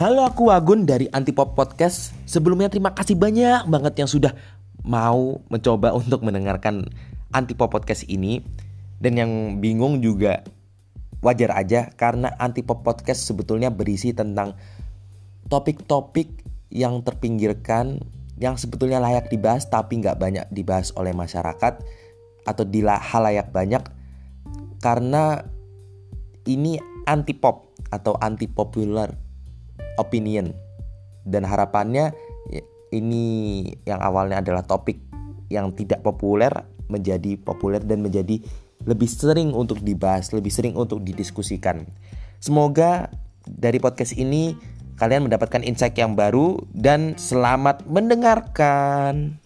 Halo aku Wagun dari Antipop Podcast. Sebelumnya terima kasih banyak banget yang sudah mau mencoba untuk mendengarkan Antipop Podcast ini. Dan yang bingung juga wajar aja Karena Antipop Podcast sebetulnya berisi tentang topik-topik yang terpinggirkan Yang sebetulnya layak dibahas tapi nggak banyak dibahas oleh masyarakat Atau di halayak banyak Karena ini anti-pop atau anti-popular opinion dan harapannya ya, ini yang awalnya adalah topik yang tidak populer menjadi populer dan menjadi lebih sering untuk dibahas, lebih sering untuk didiskusikan. Semoga dari podcast ini kalian mendapatkan insight yang baru dan selamat mendengarkan.